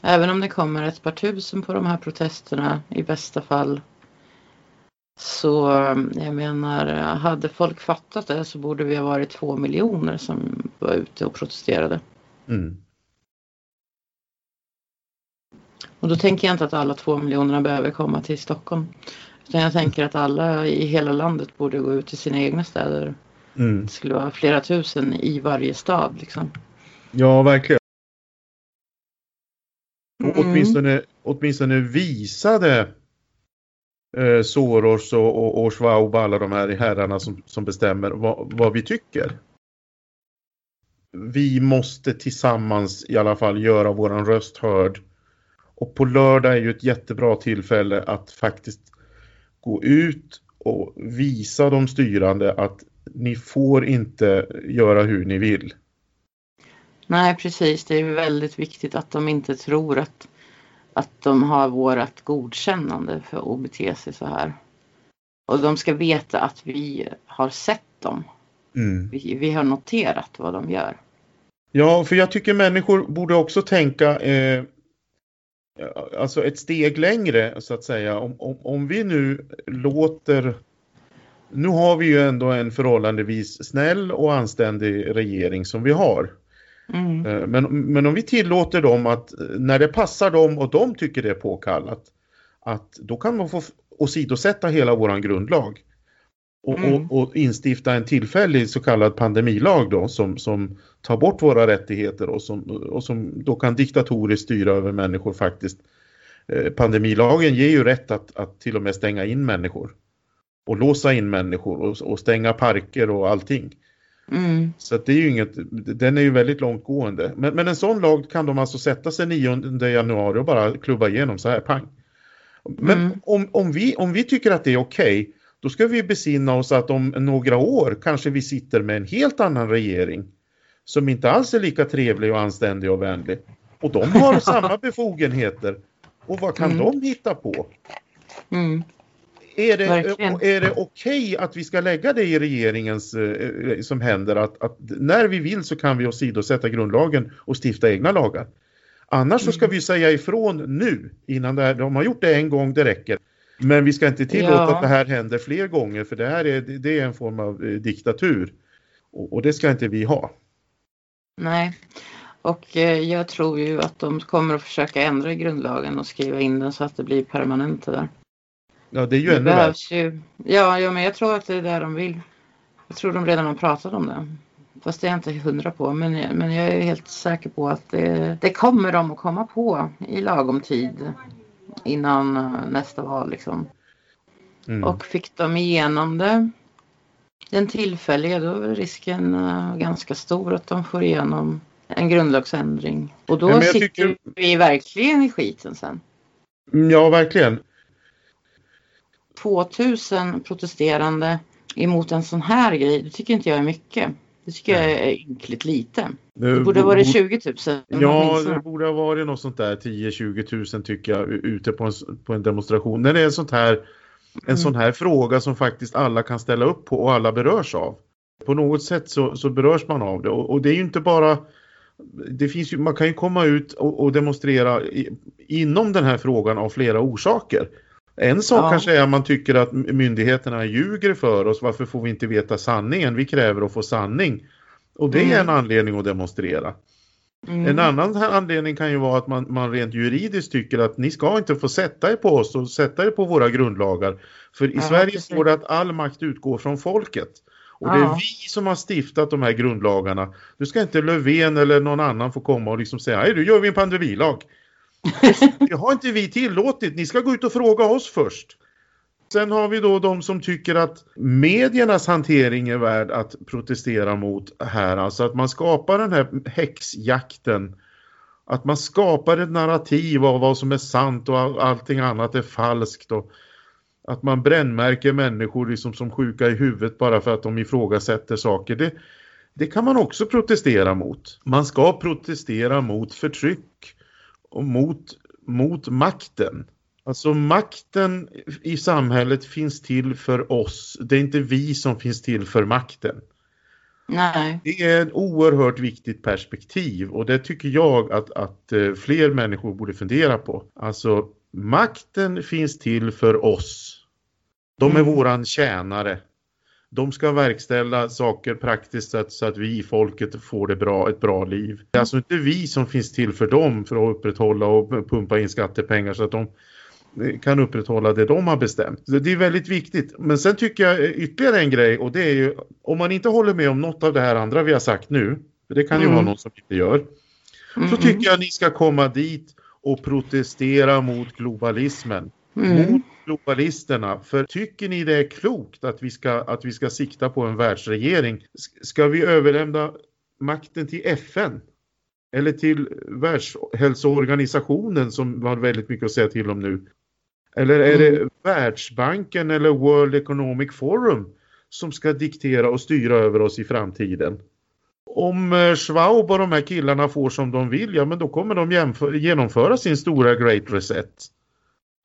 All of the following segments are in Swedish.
Även om det kommer ett par tusen på de här protesterna i bästa fall. Så jag menar, hade folk fattat det så borde vi ha varit två miljoner som var ute och protesterade. Mm. Och då tänker jag inte att alla två miljonerna behöver komma till Stockholm. Utan jag tänker att alla i hela landet borde gå ut till sina egna städer. Mm. Det skulle vara flera tusen i varje stad liksom. Ja, verkligen. Mm. åtminstone, åtminstone visade eh, Soros och, och, Schwab och alla de här herrarna som, som bestämmer vad, vad vi tycker. Vi måste tillsammans i alla fall göra våran röst hörd. Och på lördag är ju ett jättebra tillfälle att faktiskt gå ut och visa de styrande att ni får inte göra hur ni vill. Nej, precis. Det är väldigt viktigt att de inte tror att, att de har vårt godkännande för att bete sig så här. Och de ska veta att vi har sett dem. Mm. Vi, vi, har noterat vad de gör. Ja, för jag tycker människor borde också tänka eh, alltså ett steg längre så att säga. Om, om, om vi nu låter nu har vi ju ändå en förhållandevis snäll och anständig regering som vi har. Mm. Eh, men, men om vi tillåter dem att när det passar dem och de tycker det är påkallat att då kan man få åsidosätta hela våran grundlag och, mm. och, och, instifta en tillfällig så kallad pandemilag då som, som tar bort våra rättigheter och som, och som då kan diktatoriskt styra över människor faktiskt. Eh, pandemilagen ger ju rätt att, att till och med stänga in människor och låsa in människor och, och stänga parker och allting. Mm. Så det är ju inget, den är ju väldigt långtgående. Men, men en sån lag kan de alltså sätta sig 9 januari och bara klubba igenom så här, pang. Men mm. om, om, vi, om vi tycker att det är okej, okay, då ska vi besinna oss att om några år kanske vi sitter med en helt annan regering som inte alls är lika trevlig och anständig och vänlig. Och de har samma befogenheter. Och vad kan mm. de hitta på? Mm. Är det, är det okej okay att vi ska lägga det i regeringens eh, som händer att, att, när vi vill så kan vi åsidosätta grundlagen och stifta egna lagar. Annars så ska mm. vi säga ifrån nu innan det här, de har gjort det en gång, det räcker. Men vi ska inte tillåta ja. att det här händer fler gånger för det här är, det är en form av eh, diktatur. Och, och det ska inte vi ha. Nej, och eh, jag tror ju att de kommer att försöka ändra grundlagen och skriva in den så att det blir permanent det där. Ja, det är ju det ännu värre. Ju... Ja, ja, men jag tror att det är det de vill. Jag tror de redan har pratat om det. Fast det är jag inte hundra på. Men, men jag är helt säker på att det, det kommer de att komma på i lagom tid. Innan eh, nästa val liksom. Mm. Och fick de igenom det den tillfälliga då är risken uh, ganska stor att de får igenom en grundlagsändring. Och då sitter tycker... vi verkligen i skiten sen. Ja, verkligen. 2000 protesterande emot en sån här grej, det tycker inte jag är mycket. Det tycker jag är ynkligt lite. Det, det borde ha varit 20 000. Ja, det borde ha varit något sånt där 10-20 000 tycker jag ute på en, på en demonstration. När det är sånt här, en mm. sån här fråga som faktiskt alla kan ställa upp på och alla berörs av. På något sätt så, så berörs man av det och, och, det är ju inte bara det finns ju, man kan ju komma ut och, och demonstrera i, inom den här frågan av flera orsaker. En sak ja. kanske är att man tycker att myndigheterna ljuger för oss. Varför får vi inte veta sanningen? Vi kräver att få sanning. Och det mm. är en anledning att demonstrera. Mm. En annan anledning kan ju vara att man, man rent juridiskt tycker att ni ska inte få sätta er på oss och sätta er på våra grundlagar. För i ja, Sverige precis. står det att all makt utgår från folket. Och ja. det är vi som har stiftat de här grundlagarna. Du ska inte Löfven eller någon annan få komma och liksom säga, nej du gör vi en pandemilag. Det har inte vi tillåtit. Ni ska gå ut och fråga oss först. Sen har vi då de som tycker att mediernas hantering är värd att protestera mot här. Alltså att man skapar den här häxjakten. Att man skapar ett narrativ av vad som är sant och allting annat är falskt. Och att man brännmärker människor liksom som sjuka i huvudet bara för att de ifrågasätter saker. Det, det kan man också protestera mot. Man ska protestera mot förtryck och mot, mot makten. Alltså makten i samhället finns till för oss. Det är inte vi som finns till för makten. Nej. Det är ett oerhört viktigt perspektiv och det tycker jag att, att eh, fler människor borde fundera på. Alltså makten finns till för oss. De är Mm. våran tjänare. De ska verkställa saker praktiskt så att, så att vi, folket, får det bra, ett bra liv. Det är alltså inte vi som finns till för dem för att upprätthålla och pumpa in skattepengar så att de eh, kan upprätthålla det de har bestämt. Det är väldigt viktigt. Men sen tycker jag eh, ytterligare en grej och det är ju om man inte håller med om något av det här andra vi har sagt nu, för det kan ju Mm. vara någon som inte gör, Mm, så tycker jag att ni ska komma dit och protestera mot globalismen mm. mot globalisterna. För tycker ni det är klokt att vi ska, att vi ska sikta på en världsregering? Ska vi överlämna makten till FN? Eller till Världshälsoorganisationen som har väldigt mycket att säga till om nu? Eller är det Världsbanken eller World Economic Forum som ska diktera och styra över oss i framtiden? Om eh, Schwab och de här killarna får som de vill, ja men då kommer de genomföra sin stora Great Reset.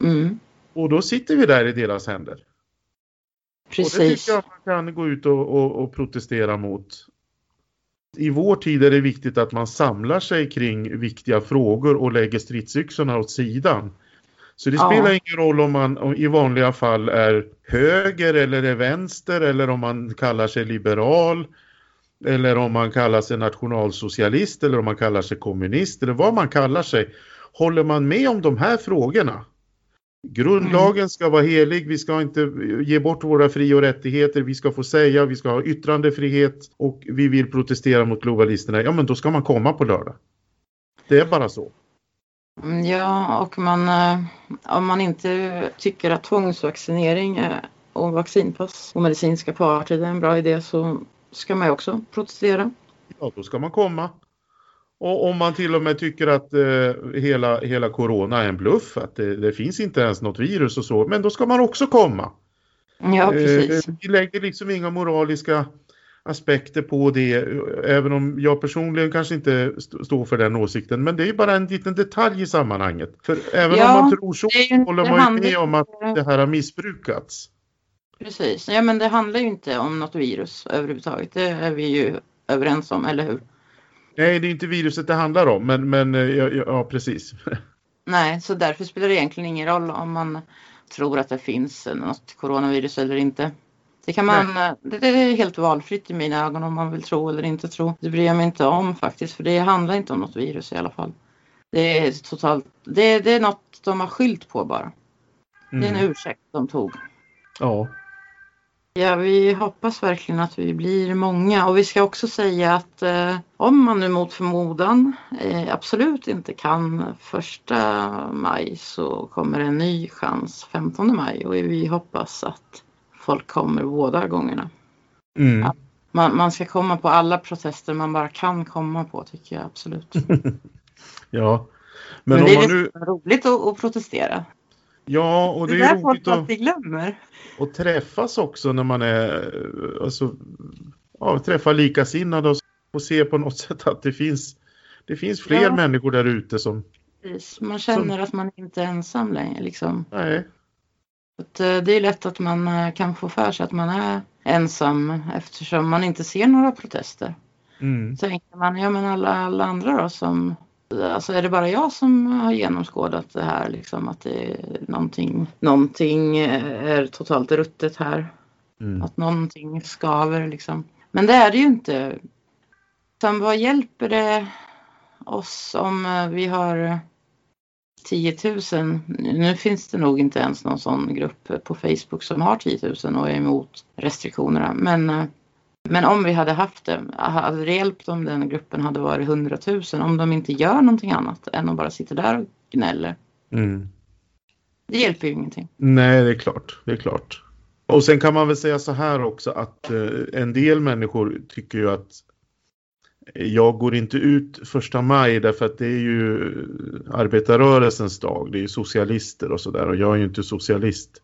Mm. Och då sitter vi där i deras händer. Och det Precis. tycker jag man kan gå ut och, och, och protestera mot. I vår tid är det viktigt att man samlar sig kring viktiga frågor och lägger stridsyxorna åt sidan. Så det Ja. spelar ingen roll om man om, i vanliga fall är höger eller är vänster eller om man kallar sig liberal eller om man kallar sig nationalsocialist eller om man kallar sig kommunist eller vad man kallar sig. Håller man med om de här frågorna Grundlagen ska vara helig, vi ska inte ge bort våra fri och rättigheter, vi ska få säga, vi ska ha yttrandefrihet och vi vill protestera mot globalisterna. Ja, men då ska man komma på lördag. Det är bara så. Mm, Ja, och man, eh, om man inte tycker att tvångsvaccinering eh, och vaccinpass och medicinska parter är en bra idé så ska man ju också protestera. Ja, då ska man komma. Och om man till och med tycker att eh, hela, hela corona är en bluff, att det, det finns inte ens något virus och så, men då ska man också komma. Ja, precis. Eh, vi lägger liksom inga moraliska aspekter på det, även om jag personligen kanske inte st- står för den åsikten. Men det är bara en liten detalj i sammanhanget. För även Ja, om man tror så håller man ju med om att det här har missbrukats. Precis. Ja, men det handlar ju inte om något virus överhuvudtaget. Det är vi ju överens om, eller hur? Nej, det är inte viruset det handlar om, men, men eh, ja, ja, precis. Nej, så därför spelar det egentligen ingen roll om man tror att det finns något coronavirus eller inte. Det kan man, det, det är helt valfritt i mina ögon om man vill tro eller inte tro. Det bryr jag mig inte om faktiskt, för det handlar inte om något virus i alla fall. Det är totalt, det, det är något de har skylt på bara. Det är en Mm. ursäkt de tog. Ja. Ja, vi hoppas verkligen att vi blir många och vi ska också säga att eh, om man nu mot förmodan eh, absolut inte kan första maj så kommer en ny chans 15 maj och vi hoppas att folk kommer båda gångerna. Mm. Ja. Man, man ska komma på alla protester man bara kan komma på tycker jag absolut. ja. Men, Men, det är nu... roligt att, att protestera. Ja, och det det är roligt att... alltid glömmer. och träffas också när man är, alltså, ja, träffa likasinnade och, och se på något sätt att det finns, det finns fler Ja. människor där ute som, Precis. Man känner att man inte är ensam längre liksom. nej, Att, eh, det är lätt att man eh, kan få för sig att man är ensam eftersom man inte ser några protester. mm, Så tänker man, ja men alla, alla andra då som Alltså är det bara jag som har genomskådat det här liksom att det är någonting, någonting eh, är totalt ruttet här. mm, Att någonting skaver liksom. Men det är det ju inte. Sen vad hjälper det oss om eh, vi har 10 000? Nu finns det nog inte ens någon sån grupp på Facebook som har 10 000 och är emot restriktionerna. Men, eh, men om vi hade haft det, hade det hjälpt om den gruppen hade varit 100 000? Om de inte gör någonting annat än att bara sitta där och gnäller. mm. Det hjälper ju ingenting. Nej, det är klart, det är klart. Och sen kan man väl säga så här också att eh, en del människor tycker ju att jag går inte ut första maj därför att det är ju arbetarrörelsens dag, det är ju socialister och sådär och jag är ju inte socialist.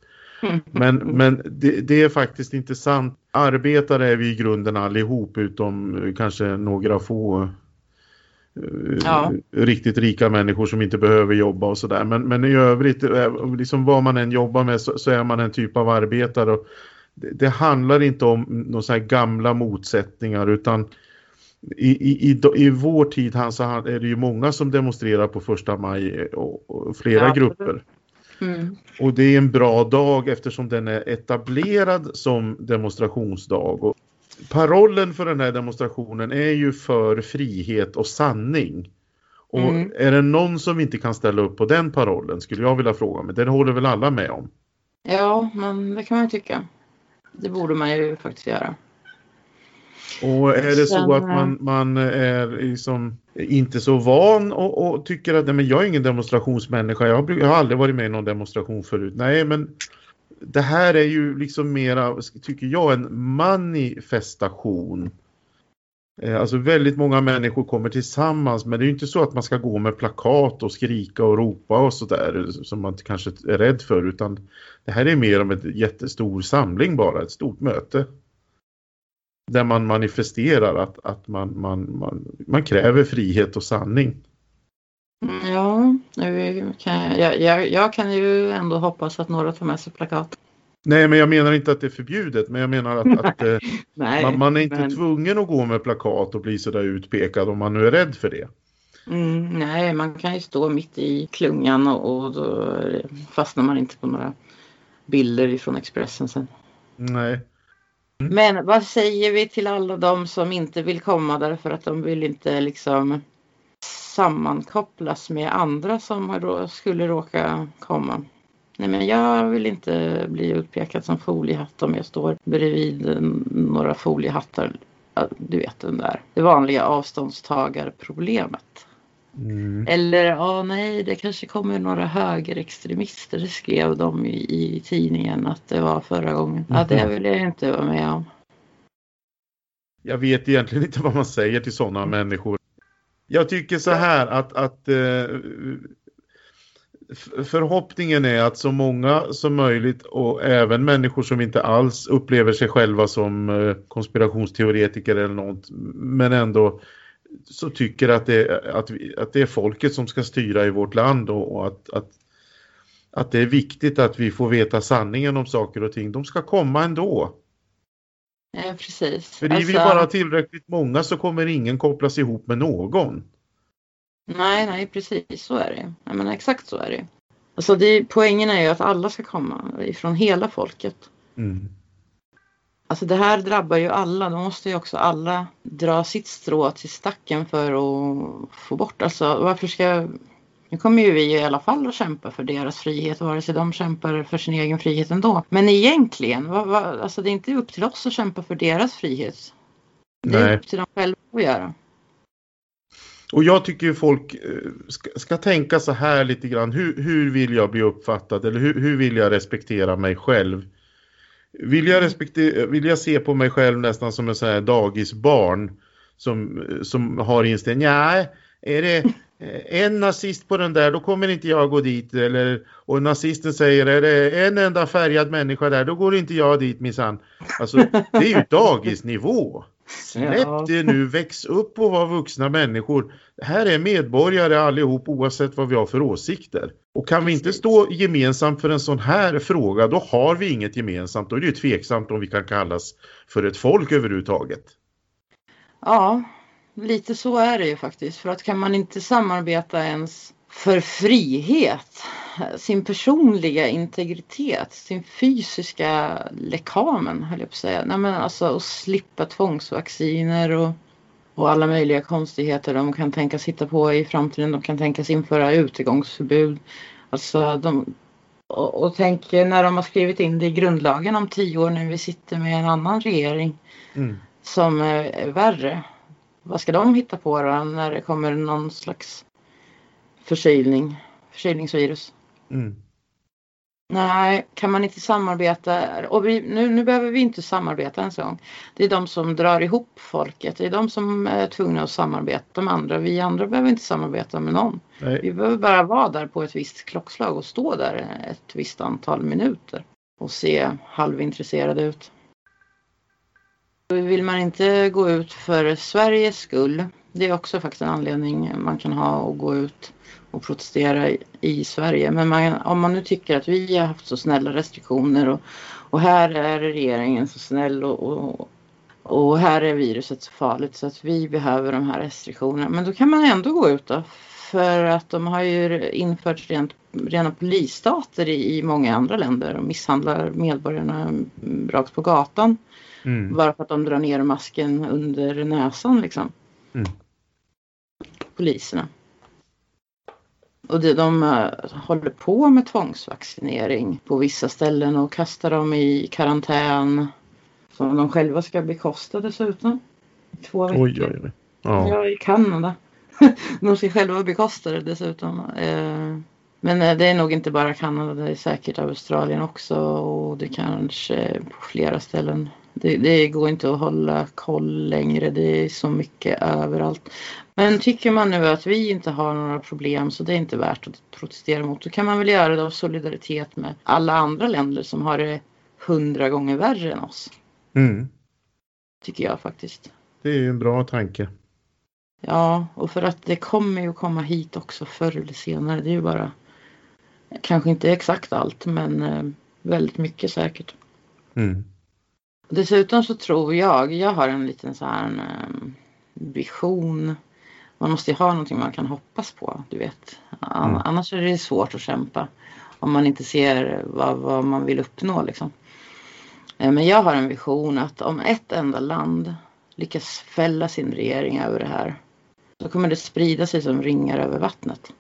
Men, men det, det är faktiskt inte sant. Arbetare är vi i grunden allihop utom eh, kanske några få eh, Ja. riktigt rika människor som inte behöver jobba och sådär. Men, men i övrigt, eh, liksom vad man än jobbar med så, så är man en typ av arbetare. Och det, det handlar inte om några gamla motsättningar utan i, i, i, i vår tid så är det ju många som demonstrerar på första maj och, och flera ja, grupper. Mm. Och det är en bra dag eftersom den är etablerad som demonstrationsdag. Och parollen för den här demonstrationen är ju för frihet och sanning. Och mm. är det någon som inte kan ställa upp på den parollen skulle jag vilja fråga mig. Den håller väl alla med om? Ja, men det kan man ju tycka. Det borde man ju faktiskt göra. Och är det så att man, man är liksom inte så van och, och tycker att nej, men jag är ingen demonstrationsmänniska, jag har, jag har aldrig varit med i någon demonstration förut. Nej, men det här är ju liksom mera, tycker jag, en manifestation. Eh, alltså väldigt många människor kommer tillsammans men det är ju inte så att man ska gå med plakat och skrika och ropa och sådär som man kanske är rädd för utan det här är mer om ett jättestor samling bara, ett stort möte där man manifesterar att, att man, man, man, man kräver frihet och sanning. Ja, kan jag, jag, jag, kan ju ändå hoppas att några tar med sig plakat. Nej, men jag menar inte att det är förbjudet, men jag menar att, att eh, Nej, man, man, är inte men... tvungen att gå med plakat och bli sådär utpekad om man nu är rädd för det. Mm, nej, man kan ju stå mitt i klungan och, och då fastnar man inte på några bilder ifrån Expressen sen. Nej. Men vad säger vi till alla de som inte vill komma därför att de vill inte liksom sammankopplas med andra som skulle råka komma? Nej men jag vill inte bli utpekad som foliehatt om jag står bredvid några foliehattar. Du vet den där, det vanliga avståndstagarproblemet. Mm. Eller, ja nej, det kanske kommer några högerextremister, det skrev de i, i tidningen att det var förra gången. Ja, det mhm. vill jag inte vara med om. Jag vet egentligen inte vad man säger till sådana människor. Jag tycker så här att, att eh, förhoppningen är att så många som möjligt och även människor som inte alls upplever sig själva som eh, konspirationsteoretiker eller något men ändå så tycker att det, att, vi, att det är folket som ska styra i vårt land och, och att, att, att det är viktigt att vi får veta sanningen om saker och ting. De ska komma ändå. Ja, precis. För är alltså... vi bara tillräckligt många så kommer ingen kopplas ihop med någon. Nej, nej, precis så är det. Jag menar, exakt så är det. Alltså det, poängen är ju att alla ska komma ifrån hela folket. Mm. Alltså det här drabbar ju alla. Då måste ju också alla dra sitt strå till stacken för att få bort. Alltså varför ska... Nu kommer ju vi i alla fall att kämpa för deras frihet vare sig de kämpar för sin egen frihet ändå. Men egentligen, vad, vad, alltså det är inte upp till oss att kämpa för deras frihet. Det är Nej. upp till dem själva att göra. Och jag tycker ju folk eh, ska, ska, tänka så här lite grann. Hur, hur vill jag bli uppfattad eller hur, hur vill jag respektera mig själv? Vill jag, respektera, vill jag se på mig själv nästan som en sån här dagisbarn som, som har inställning, nej, är det en nazist på den där, då kommer inte jag gå dit. Eller, och nazisten säger, är det en enda färgad människa där, då går inte jag dit minsann. Alltså, det är ju dagisnivå. Släpp ja. det nu, väx upp och var vuxna människor. Här är medborgare allihop oavsett vad vi har för åsikter. Och kan vi inte stå gemensamt för en sån här fråga, då har vi inget gemensamt. Då är det ju tveksamt om vi kan kallas för ett folk överhuvudtaget. Ja, lite så är det ju faktiskt. För att kan man inte samarbeta ens för frihet, sin personliga integritet, sin fysiska lekamen höll jag på att säga. Nej, men alltså att slippa tvångsvacciner och, och alla möjliga konstigheter de kan tänkas hitta på i framtiden. De kan tänkas införa utegångsförbud. Alltså de, och, och tänk när de har skrivit in det i grundlagen om tio år när vi sitter med en annan regering mm. som är värre. Vad ska de hitta på då när det kommer någon slags förkylning, förkylningsvirus. Mm. Nej, kan man inte samarbeta? Och vi, nu, nu behöver vi inte samarbeta ens en gång. Det är de som drar ihop folket. Det är de som är tvungna att samarbeta med andra. Vi andra behöver inte samarbeta med någon. Nej. Vi behöver bara vara där på ett visst klockslag och stå där ett visst antal minuter och se halvintresserade ut. Vill man inte gå ut för Sveriges skull, det är också faktiskt en anledning man kan ha att gå ut och protestera i, i Sverige. Men man, om man nu tycker att vi har haft så snälla restriktioner och, och här är regeringen så snäll och, och, och här är viruset så farligt så att vi behöver de här restriktionerna. Men då kan man ändå gå ut då. För att de har ju infört rent, rena polisstater i, i många andra länder och misshandlar medborgarna rakt på gatan. Mm. Bara för att de drar ner masken under näsan liksom. Mm. Poliserna. Och det, de uh, håller på med tvångsvaccinering på vissa ställen och kastar dem i karantän. Som de själva ska bekosta dessutom. Två veckor. Oj, oj, oj. Ja. Ja, i Kanada. de ska själva bekosta det dessutom. Eh, men eh, det är nog inte bara Kanada, det är säkert Australien också och det kanske på flera ställen. Det, det går inte att hålla koll längre, det är så mycket överallt. Men tycker man nu att vi inte har några problem så det är inte värt att protestera mot, då kan man väl göra det av solidaritet med alla andra länder som har det hundra gånger värre än oss. Mm. Tycker jag faktiskt. Det är ju en bra tanke. Ja, och för att det kommer ju komma hit också förr eller senare. Det är ju bara kanske inte exakt allt, men eh, väldigt mycket säkert. Mm. Dessutom så tror jag, jag har en liten så här en, eh, vision. Man måste ju ha någonting man kan hoppas på, du vet. Mm. Annars är det svårt att kämpa om man inte ser vad, vad man vill uppnå liksom. Eh, Men jag har en vision att om ett enda land lyckas fälla sin regering över det här så kommer det sprida sig som ringar över vattnet.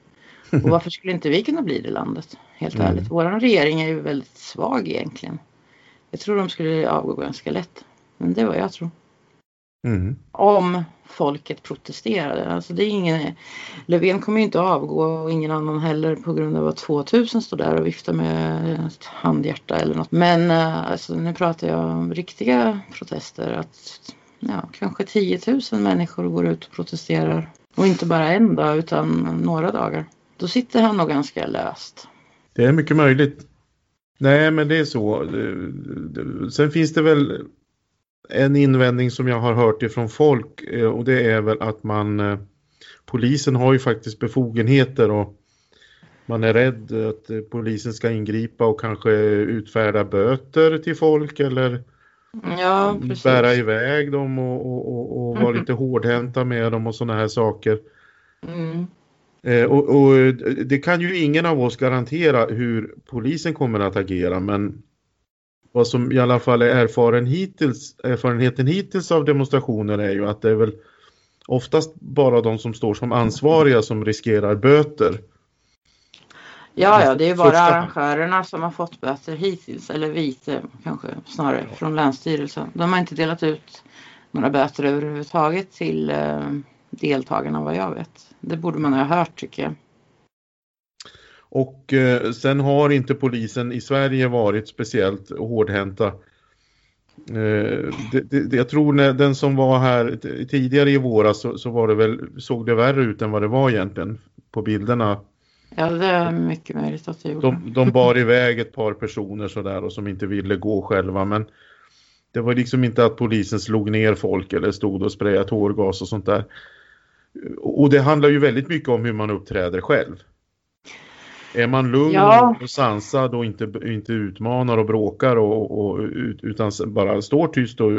Och varför skulle inte vi kunna bli det landet? Helt Mm. ärligt. Vår regering är ju väldigt svag egentligen. Jag tror de skulle avgå ganska lätt. Men det vad jag tror. Mm. Om folket protesterade. Alltså det är ingen, Löfven kommer ju inte avgå och ingen annan heller på grund av att 2000 står där och viftar med ett handhjärta eller något. Men eh, alltså, nu pratar jag om riktiga protester. Att ja, kanske 10 000 människor går ut och protesterar. Och inte bara en dag utan några dagar. Då sitter han nog ganska löst. Det är mycket möjligt. Nej, men det är så. Sen finns det väl en invändning som jag har hört ifrån folk eh, och det är väl att man eh, polisen har ju faktiskt befogenheter och man är rädd att eh, polisen ska ingripa och kanske utfärda böter till folk eller Ja, bära iväg dem och, och, och, och vara Mhm. lite hårdhänta med dem och sådana här saker. Mm. Eh, och, och det kan ju ingen av oss garantera hur polisen kommer att agera men vad som i alla fall är erfaren hittills, erfarenheten hittills av demonstrationer är ju att det är väl oftast bara de som står som ansvariga som riskerar böter. Ja, ja, det är ju bara arrangörerna som har fått böter hittills, eller vite kanske snarare, från Länsstyrelsen. De har inte delat ut några böter överhuvudtaget till eh, deltagarna vad jag vet. Det borde man ha hört tycker jag. Och eh, sen har inte polisen i Sverige varit speciellt hårdhänta. Eh, det, det, jag tror när den som var här tidigare i våras så, så var det väl, såg det värre ut än vad det var egentligen på bilderna. Ja, det är mycket möjligt att det gjorde. De, de bar iväg ett par personer sådär och som inte ville gå själva men det var liksom inte att polisen slog ner folk eller stod och sprayade tårgas och sånt där. Och det handlar ju väldigt mycket om hur man uppträder själv. Är man lugn Ja. och sansad och inte, inte utmanar och bråkar och, och, ut- utan bara står tyst och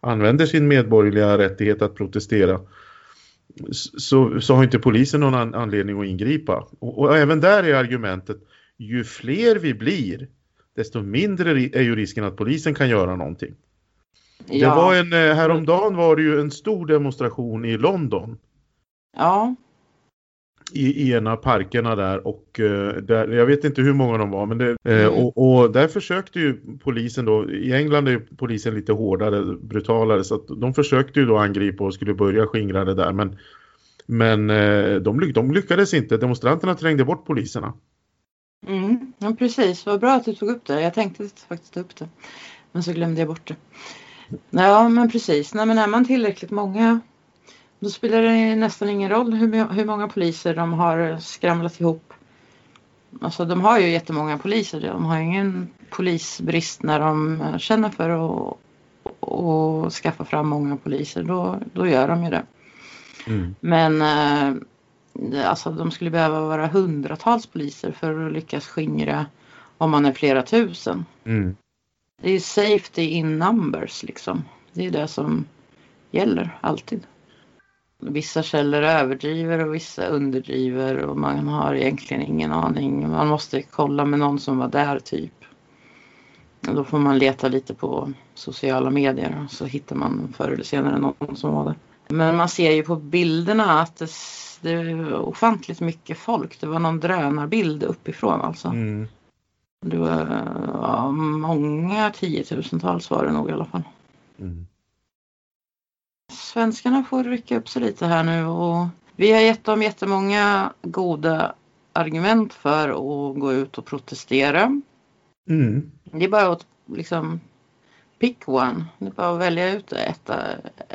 använder sin medborgerliga rättighet att protestera så, så har inte polisen någon an, anledning att ingripa. Och, och även där är argumentet, ju fler vi blir, desto mindre är ju risken att polisen kan göra någonting. Det ja. var en, eh, häromdagen var det ju en stor demonstration i London ja, i, i en av parkerna där och eh, där, jag vet inte hur många de var men det, eh, Mm. och, och där försökte ju polisen då, i England är ju polisen lite hårdare, brutalare så att de försökte ju då angripa och skulle börja skingra det där men men eh, de, de lyckades inte, demonstranterna trängde bort poliserna. mm. ja, precis. Vad bra att du tog upp det. Jag tänkte faktiskt ta upp det. Men så glömde jag bort det. Ja, men precis. Nej, men är man tillräckligt många då spelar det nästan ingen roll hur, hur många poliser de har skramlat ihop. Alltså de har ju jättemånga poliser. De har ingen polisbrist när de känner för att och skaffa fram många poliser. Då, då gör de ju det. Mm. Men eh, Alltså de skulle behöva vara hundratals poliser för att lyckas skingra om man är flera tusen. Mm. Det är safety in numbers liksom. Det är det som gäller alltid. Vissa källor överdriver och vissa underdriver och man har egentligen ingen aning. Man måste kolla med någon som var där typ. Och då får man leta lite på sociala medier så hittar man förr eller senare någon som var där. Men man ser ju på bilderna att det, det är ofantligt mycket folk. Det var någon drönarbild uppifrån alltså. Mm. Det var ja, många tiotusentals var det nog i alla fall. Mm. Svenskarna får rycka upp sig lite här nu och vi har gett dem jättemånga goda argument för att gå ut och protestera. Mm. Det är bara att liksom pick one. Det är bara att välja ut ett,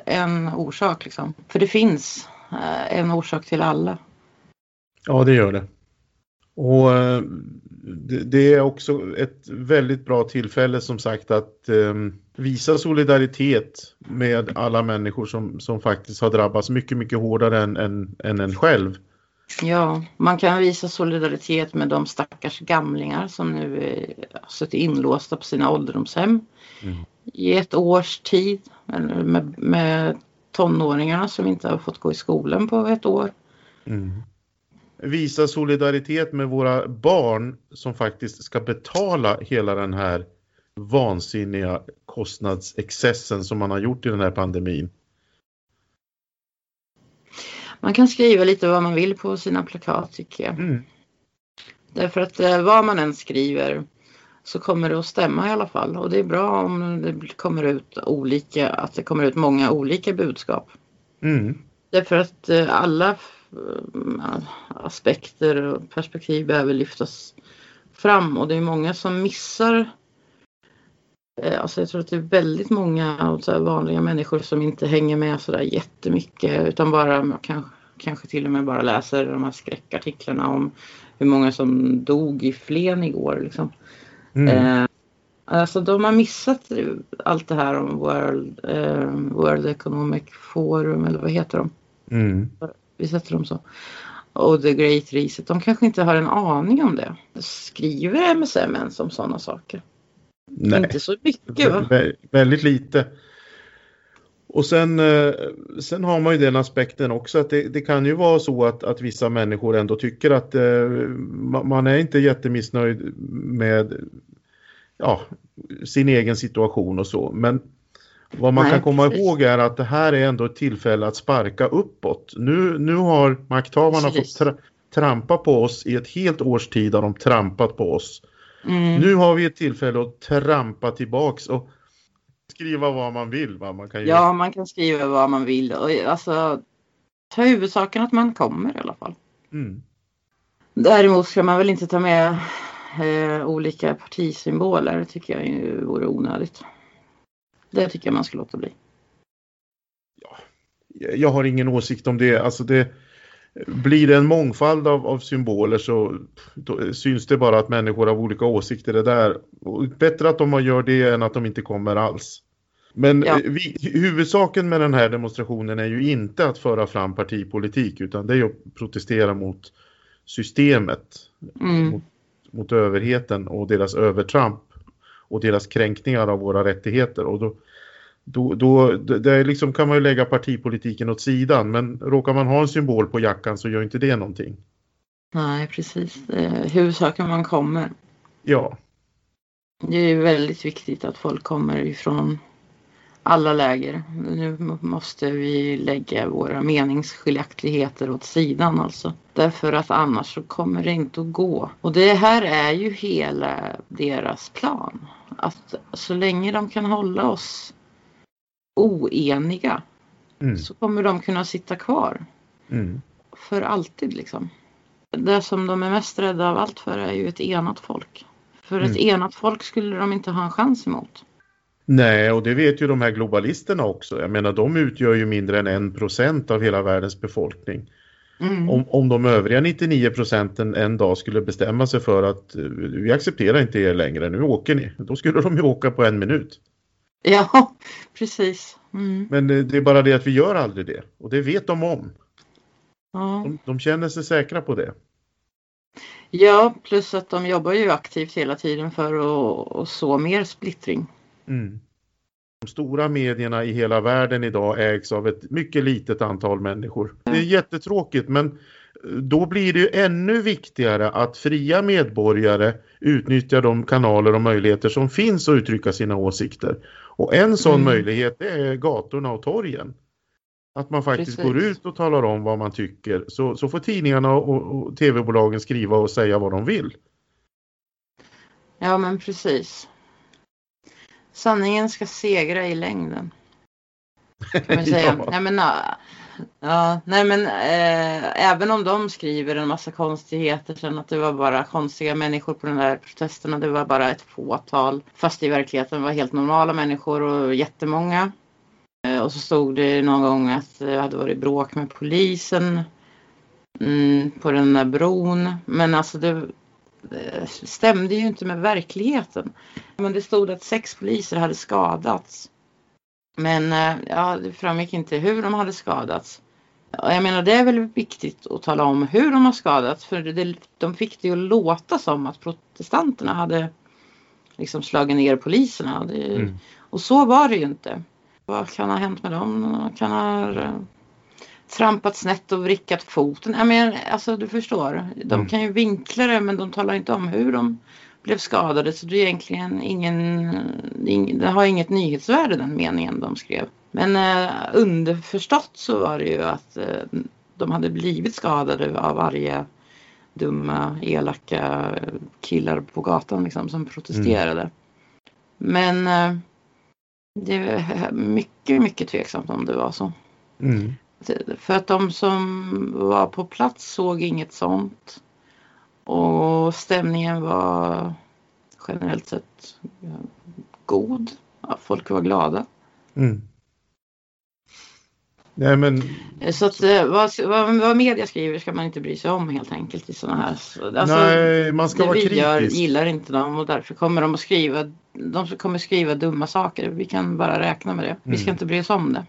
en orsak liksom. För det finns eh, en orsak till alla. Ja, det gör det. Och eh, det är också ett väldigt bra tillfälle som sagt att um, visa solidaritet med alla människor som, som faktiskt har drabbats mycket, mycket hårdare än, än, än en själv. Ja, man kan visa solidaritet med de stackars gamlingar som nu är suttit inlåsta på sina ålderdomshem mm. i ett års tid. Med, med tonåringarna som inte har fått gå i skolan på ett år. Mm visa solidaritet med våra barn som faktiskt ska betala hela den här vansinniga kostnadsexcessen som man har gjort i den här pandemin. Man kan skriva lite vad man vill på sina plakat tycker jag. Mm. Därför att eh, vad man än skriver så kommer det att stämma i alla fall och det är bra om det kommer ut olika, att det kommer ut många olika budskap. Mm. Därför att eh, alla Eh, aspekter och perspektiv behöver lyftas fram och det är många som missar Alltså jag tror att det är väldigt många vanliga människor som inte hänger med sådär jättemycket utan bara kanske, kanske till och med bara läser de här skräckartiklarna om hur många som dog i Flen igår. Liksom. Mm. Eh, alltså de har missat allt det här om World, eh, World Economic Forum eller vad heter de? Mm vi sätter dem så. Och The Great Reset, de kanske inte har en aning om det. Skriver MSM ens om sådana saker? Nej. Inte så mycket va? Vä väldigt lite. Och sen, eh, sen har man ju den aspekten också att det, det kan ju vara så att, att vissa människor ändå tycker att eh, man är inte jättemissnöjd med ja, sin egen situation och så. Men vad man Nej, kan komma precis. ihåg är att det här är ändå ett tillfälle att sparka uppåt. Nu, nu har makthavarna precis. fått tra trampa på oss i ett helt års tid har de trampat på oss. Mm. Nu har vi ett tillfälle att trampa tillbaks och skriva vad man vill. Va? Man kan ju... Ja, man kan skriva vad man vill. Och, alltså, ta huvudsaken att man kommer i alla fall. Mm. Däremot ska man väl inte ta med eh, olika partisymboler. Det tycker jag vore onödigt. Det tycker jag man ska låta bli. Ja, jag har ingen åsikt om det. Alltså det blir det en mångfald av, av symboler så syns det bara att människor har olika åsikter det där. Och bättre att de gör det än att de inte kommer alls. Men ja. Vi, huvudsaken med den här demonstrationen är ju inte att föra fram partipolitik utan det är att protestera mot systemet. Mm. Mot, mot överheten och deras övertramp och deras kränkningar av våra rättigheter. Och då, då, då det liksom kan man ju lägga partipolitiken åt sidan men råkar man ha en symbol på jackan så gör inte det någonting. Nej precis, huvudsaken man kommer. Ja. Det är väldigt viktigt att folk kommer ifrån alla läger. Nu måste vi lägga våra meningsskiljaktigheter åt sidan alltså. Därför att annars så kommer det inte att gå. Och det här är ju hela deras plan. Att så länge de kan hålla oss oeniga mm. så kommer de kunna sitta kvar. Mm. För alltid liksom. Det som de är mest rädda av allt för är ju ett enat folk. För ett mm. enat folk skulle de inte ha en chans emot. Nej, och det vet ju de här globalisterna också. Jag menar, de utgör ju mindre än en procent av hela världens befolkning. Mm. Om, om de övriga 99 procenten en dag skulle bestämma sig för att uh, vi accepterar inte er längre, nu åker ni. Då skulle de ju åka på en minut. Ja, precis. Mm. Men det, det, är bara det att vi gör aldrig det. Och det vet de om. Ja. De, de känner sig säkra på det. ja, plus att de jobbar ju aktivt hela tiden för att, att så mer splittring. Mm. De stora medierna i hela världen idag ägs av ett mycket litet antal människor. Det är jättetråkigt men då blir det ju ännu viktigare att fria medborgare utnyttjar de kanaler och möjligheter som finns att uttrycka sina åsikter. Och en sån Mm. möjlighet är gatorna och torgen. Att man faktiskt Precis. går ut och talar om vad man tycker. Så, så får tidningarna och, och tv-bolagen skriva och säga vad de vill. Ja, men precis. Sanningen ska segra i längden. Kan man säga. Ja. Nej, men, ja, nej, men eh, även om de skriver en massa konstigheter sen att det var bara konstiga människor på den där protesterna. Det var bara ett fåtal. Fast i verkligheten var helt normala människor och jättemånga. Eh, och så stod det någon gång att det hade varit bråk med polisen mm, på den där bron. Men alltså det, det stämde ju inte med verkligheten. Men det stod att sex poliser hade skadats. Men eh, ja, det framgick inte hur de hade skadats. Och jag menar det är väl viktigt att tala om hur de har skadats. För det, de fick det ju att låta som att protestanterna hade liksom slagit ner poliserna. Det, Mm. Och så var det ju inte. Vad kan ha hänt med dem? De kan ha eh, trampat snett och vrickat foten. Jag menar, alltså du förstår. De Mm. kan ju vinkla det men de talar inte om hur de blev skadade. Så det är egentligen ingen, ing, det har inget nyhetsvärde den meningen de skrev. Men eh, underförstått så var det ju att eh, de hade blivit skadade av arga, dumma, elaka killar på gatan liksom, som protesterade. Men eh, det är mycket, mycket tveksamt om det var så. Mm. För att de som var på plats såg inget sånt. Och stämningen var generellt sett god. Ja, folk var glada. Mm. Nej men Så att eh, vad, vad, vad media skriver ska man inte bry sig om helt enkelt i sådana här. så- Alltså, nej, man ska vara vi gör kritisk. gillar inte dem och därför kommer de att skriva, de kommer skriva dumma saker. Vi kan bara räkna med det. Vi ska Mm. inte bry oss om det.